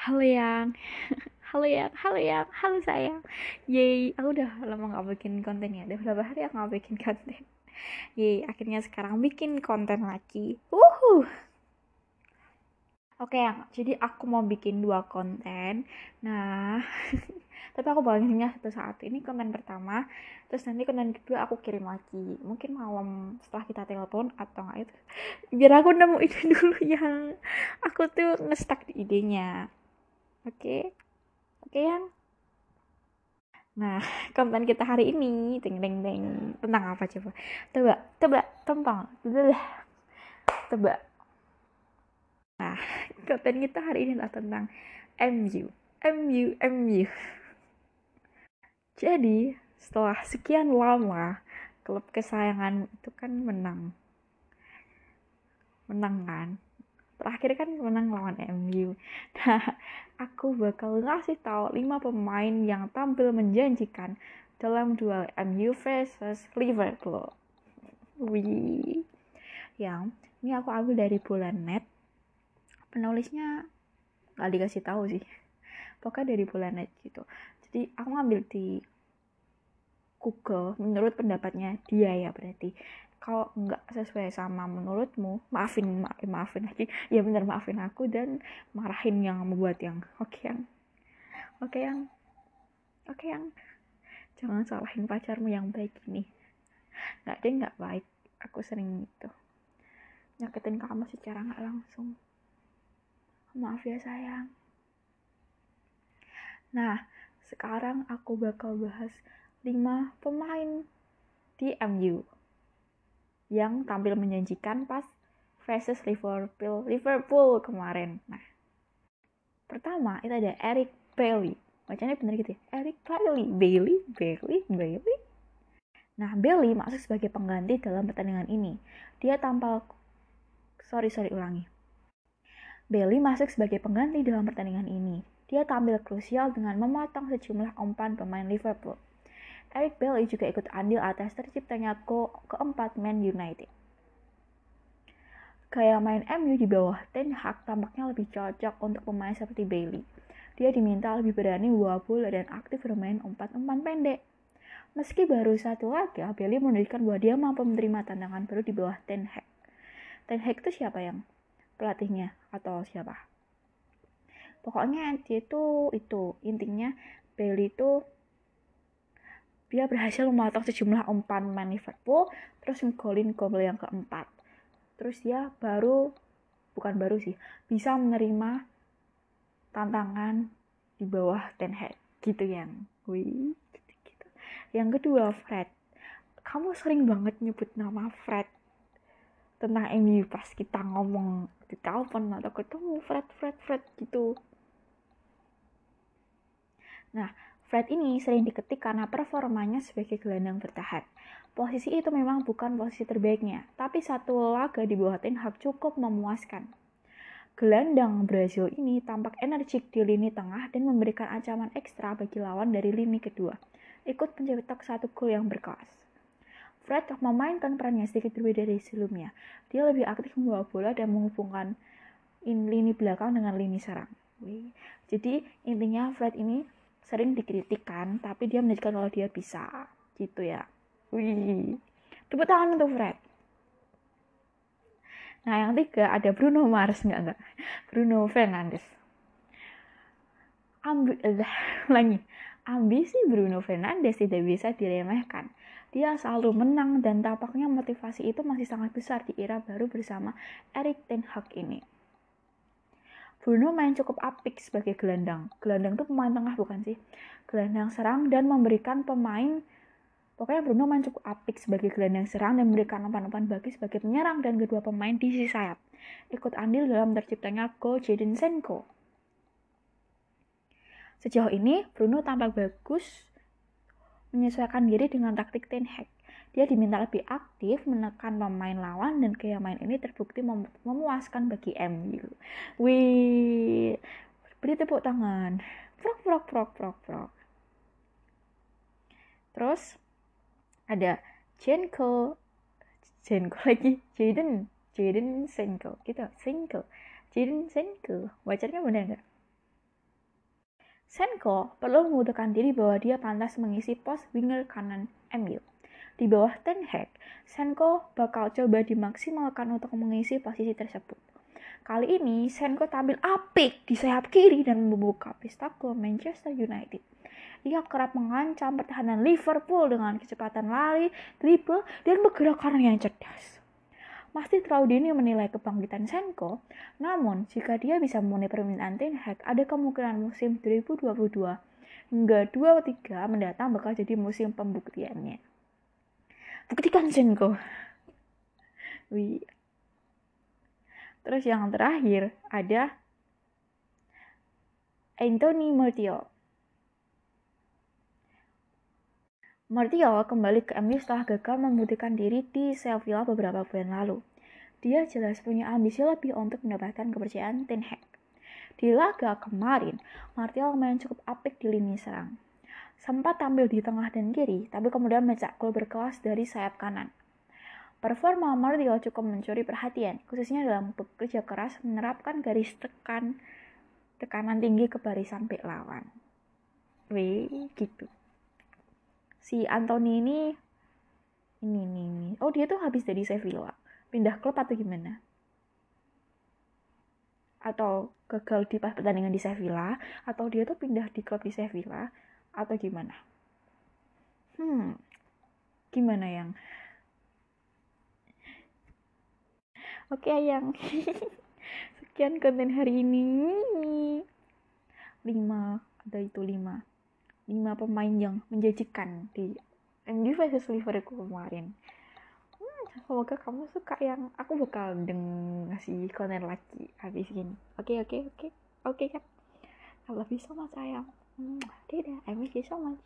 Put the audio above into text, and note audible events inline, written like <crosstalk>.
Halo yang. <laughs> Halo yang, halo yang, halo sayang. Yeay, aku udah lama gak bikin konten ya. Udah berapa hari aku gak bikin konten? <laughs> Yeay, akhirnya sekarang bikin konten lagi. Wuhu. Oke yang, jadi aku mau bikin dua konten. Nah, <laughs> tapi aku bagiannya satu saat. Ini konten pertama. Terus nanti konten kedua aku kirim lagi. Mungkin malam setelah kita telepon atau nggak itu. Biar aku nemu ide dulu yang. Aku tuh ngestak di idenya Oke. Oke yang. Nah, <laughs> konten kita hari ini deng deng deng tentang apa coba? Coba, coba, tentang, coba. Nah, <laughs> konten kita hari ini adalah tentang MU, MU, MU. Jadi, setelah sekian lama klub kesayangan itu kan menang. Menang kan? Terakhir kan menang lawan MU. <laughs> Nah, aku bakal ngasih tahu 5 pemain yang tampil menjanjikan dalam duel MU versus Liverpool. Wih. Yang ini aku ambil dari bulan net. Penulisnya gak dikasih tahu sih. Pokoknya dari bulan net gitu. Jadi aku ngambil di Google menurut pendapatnya dia ya berarti kalau nggak sesuai sama menurutmu maafin maafin maafin lagi. Ya bener maafin aku dan marahin yang membuat yang oke okay, yang. Oke okay, yang. Oke okay, yang. Jangan salahin pacarmu yang baik ini. Nggak deh nggak baik. Aku sering itu nyakitin kamu secara nggak langsung. Maaf ya sayang. Nah sekarang aku bakal bahas 5 pemain di MU yang tampil menjanjikan pas versus Liverpool Liverpool kemarin. Nah, pertama itu ada Eric Bailey. Bacanya bener gitu ya. Eric Bailey, Bailey, Bailey, Bailey. Nah, Bailey masuk sebagai pengganti dalam pertandingan ini. Dia tampil sorry sorry ulangi. Bailey masuk sebagai pengganti dalam pertandingan ini. Dia tampil krusial dengan memotong sejumlah umpan pemain Liverpool. Eric Bailey juga ikut andil atas terciptanya gol keempat Man United. Gaya main MU di bawah Ten Hag tampaknya lebih cocok untuk pemain seperti Bailey. Dia diminta lebih berani membawa bola dan aktif bermain umpan-umpan pendek. Meski baru satu laga, Bailey menunjukkan bahwa dia mampu menerima tantangan baru di bawah Ten Hag. Ten Hag itu siapa yang pelatihnya atau siapa? Pokoknya dia itu itu intinya Bailey itu dia berhasil memotong sejumlah umpan main Liverpool, terus ngegolin gol yang keempat. Terus dia baru, bukan baru sih, bisa menerima tantangan di bawah Ten Hag gitu yang wih gitu, gitu. Yang kedua Fred, kamu sering banget nyebut nama Fred tentang MU pas kita ngomong di telepon atau ketemu Fred Fred Fred gitu. Nah, Fred ini sering diketik karena performanya sebagai gelandang bertahan. Posisi itu memang bukan posisi terbaiknya, tapi satu laga di bawah Ten Hag cukup memuaskan. Gelandang Brazil ini tampak energik di lini tengah dan memberikan ancaman ekstra bagi lawan dari lini kedua. Ikut mencetak satu gol yang berkelas. Fred memainkan perannya sedikit berbeda dari sebelumnya. Dia lebih aktif membawa bola dan menghubungkan in lini belakang dengan lini serang. Jadi intinya Fred ini sering dikritikan tapi dia menunjukkan kalau dia bisa gitu ya. Wih. Tepuk tangan untuk Fred. Nah yang tiga ada Bruno Mars nggak nggak Bruno Fernandes. Ambil lagi <laughs> ambisi Bruno Fernandes tidak bisa diremehkan. Dia selalu menang dan tampaknya motivasi itu masih sangat besar di era baru bersama Erik Ten Hag ini. Bruno main cukup apik sebagai gelandang. Gelandang itu pemain tengah bukan sih? Gelandang serang dan memberikan pemain Pokoknya Bruno main cukup apik sebagai gelandang serang dan memberikan umpan-umpan bagi sebagai penyerang dan kedua pemain di sisi sayap. Ikut andil dalam terciptanya gol Jadon Senko. Sejauh ini, Bruno tampak bagus menyesuaikan diri dengan taktik Ten Hag. Dia diminta lebih aktif menekan pemain lawan dan gaya main ini terbukti mem memuaskan bagi MU. Wih, beri tepuk tangan. Prok prok prok prok prok. Terus ada Jenko, Jenko lagi, Jaden, Jaden Senko, gitu, Senko, Jaden Senko. Bacanya benar nggak? Senko perlu membuktikan diri bahwa dia pantas mengisi pos winger kanan MU. Di bawah Ten Hag, Senko bakal coba dimaksimalkan untuk mengisi posisi tersebut. Kali ini, Senko tampil apik di sayap kiri dan membuka pesta ke Manchester United. Ia kerap mengancam pertahanan Liverpool dengan kecepatan lari, dribble, dan pergerakan yang cerdas. Masih terlalu dini menilai kebangkitan Senko, namun jika dia bisa memenuhi permintaan Ten Hag, ada kemungkinan musim 2022 hingga 23 mendatang bakal jadi musim pembuktiannya. Buktikan Senko. Wih. Terus yang terakhir ada Anthony Martial. Martial kembali ke MU setelah gagal membuktikan diri di Sevilla beberapa bulan lalu. Dia jelas punya ambisi lebih untuk mendapatkan kepercayaan Ten Hag. Di laga kemarin, Martial main cukup apik di lini serang. Sempat tampil di tengah dan kiri, tapi kemudian mencetak gol berkelas dari sayap kanan. Performa Martial cukup mencuri perhatian, khususnya dalam bekerja keras menerapkan garis tekan tekanan tinggi ke barisan bek lawan. Wih, gitu si Anthony ini ini ini ini oh dia tuh habis dari Sevilla pindah klub atau gimana atau gagal di pas pertandingan di Sevilla atau dia tuh pindah di klub di Sevilla atau gimana? Hmm gimana yang? Oke okay, yang. <laughs> Sekian konten hari ini. Lima ada itu lima. Lima pemain yang menjanjikan di MU versus Liverpool kemarin. Hmm, semoga kamu suka yang. Aku bakal deng ngasih konten lagi habis ini. Oke okay, oke okay, oke. Oke kan love you so much sayang hmm, dadah I miss you so much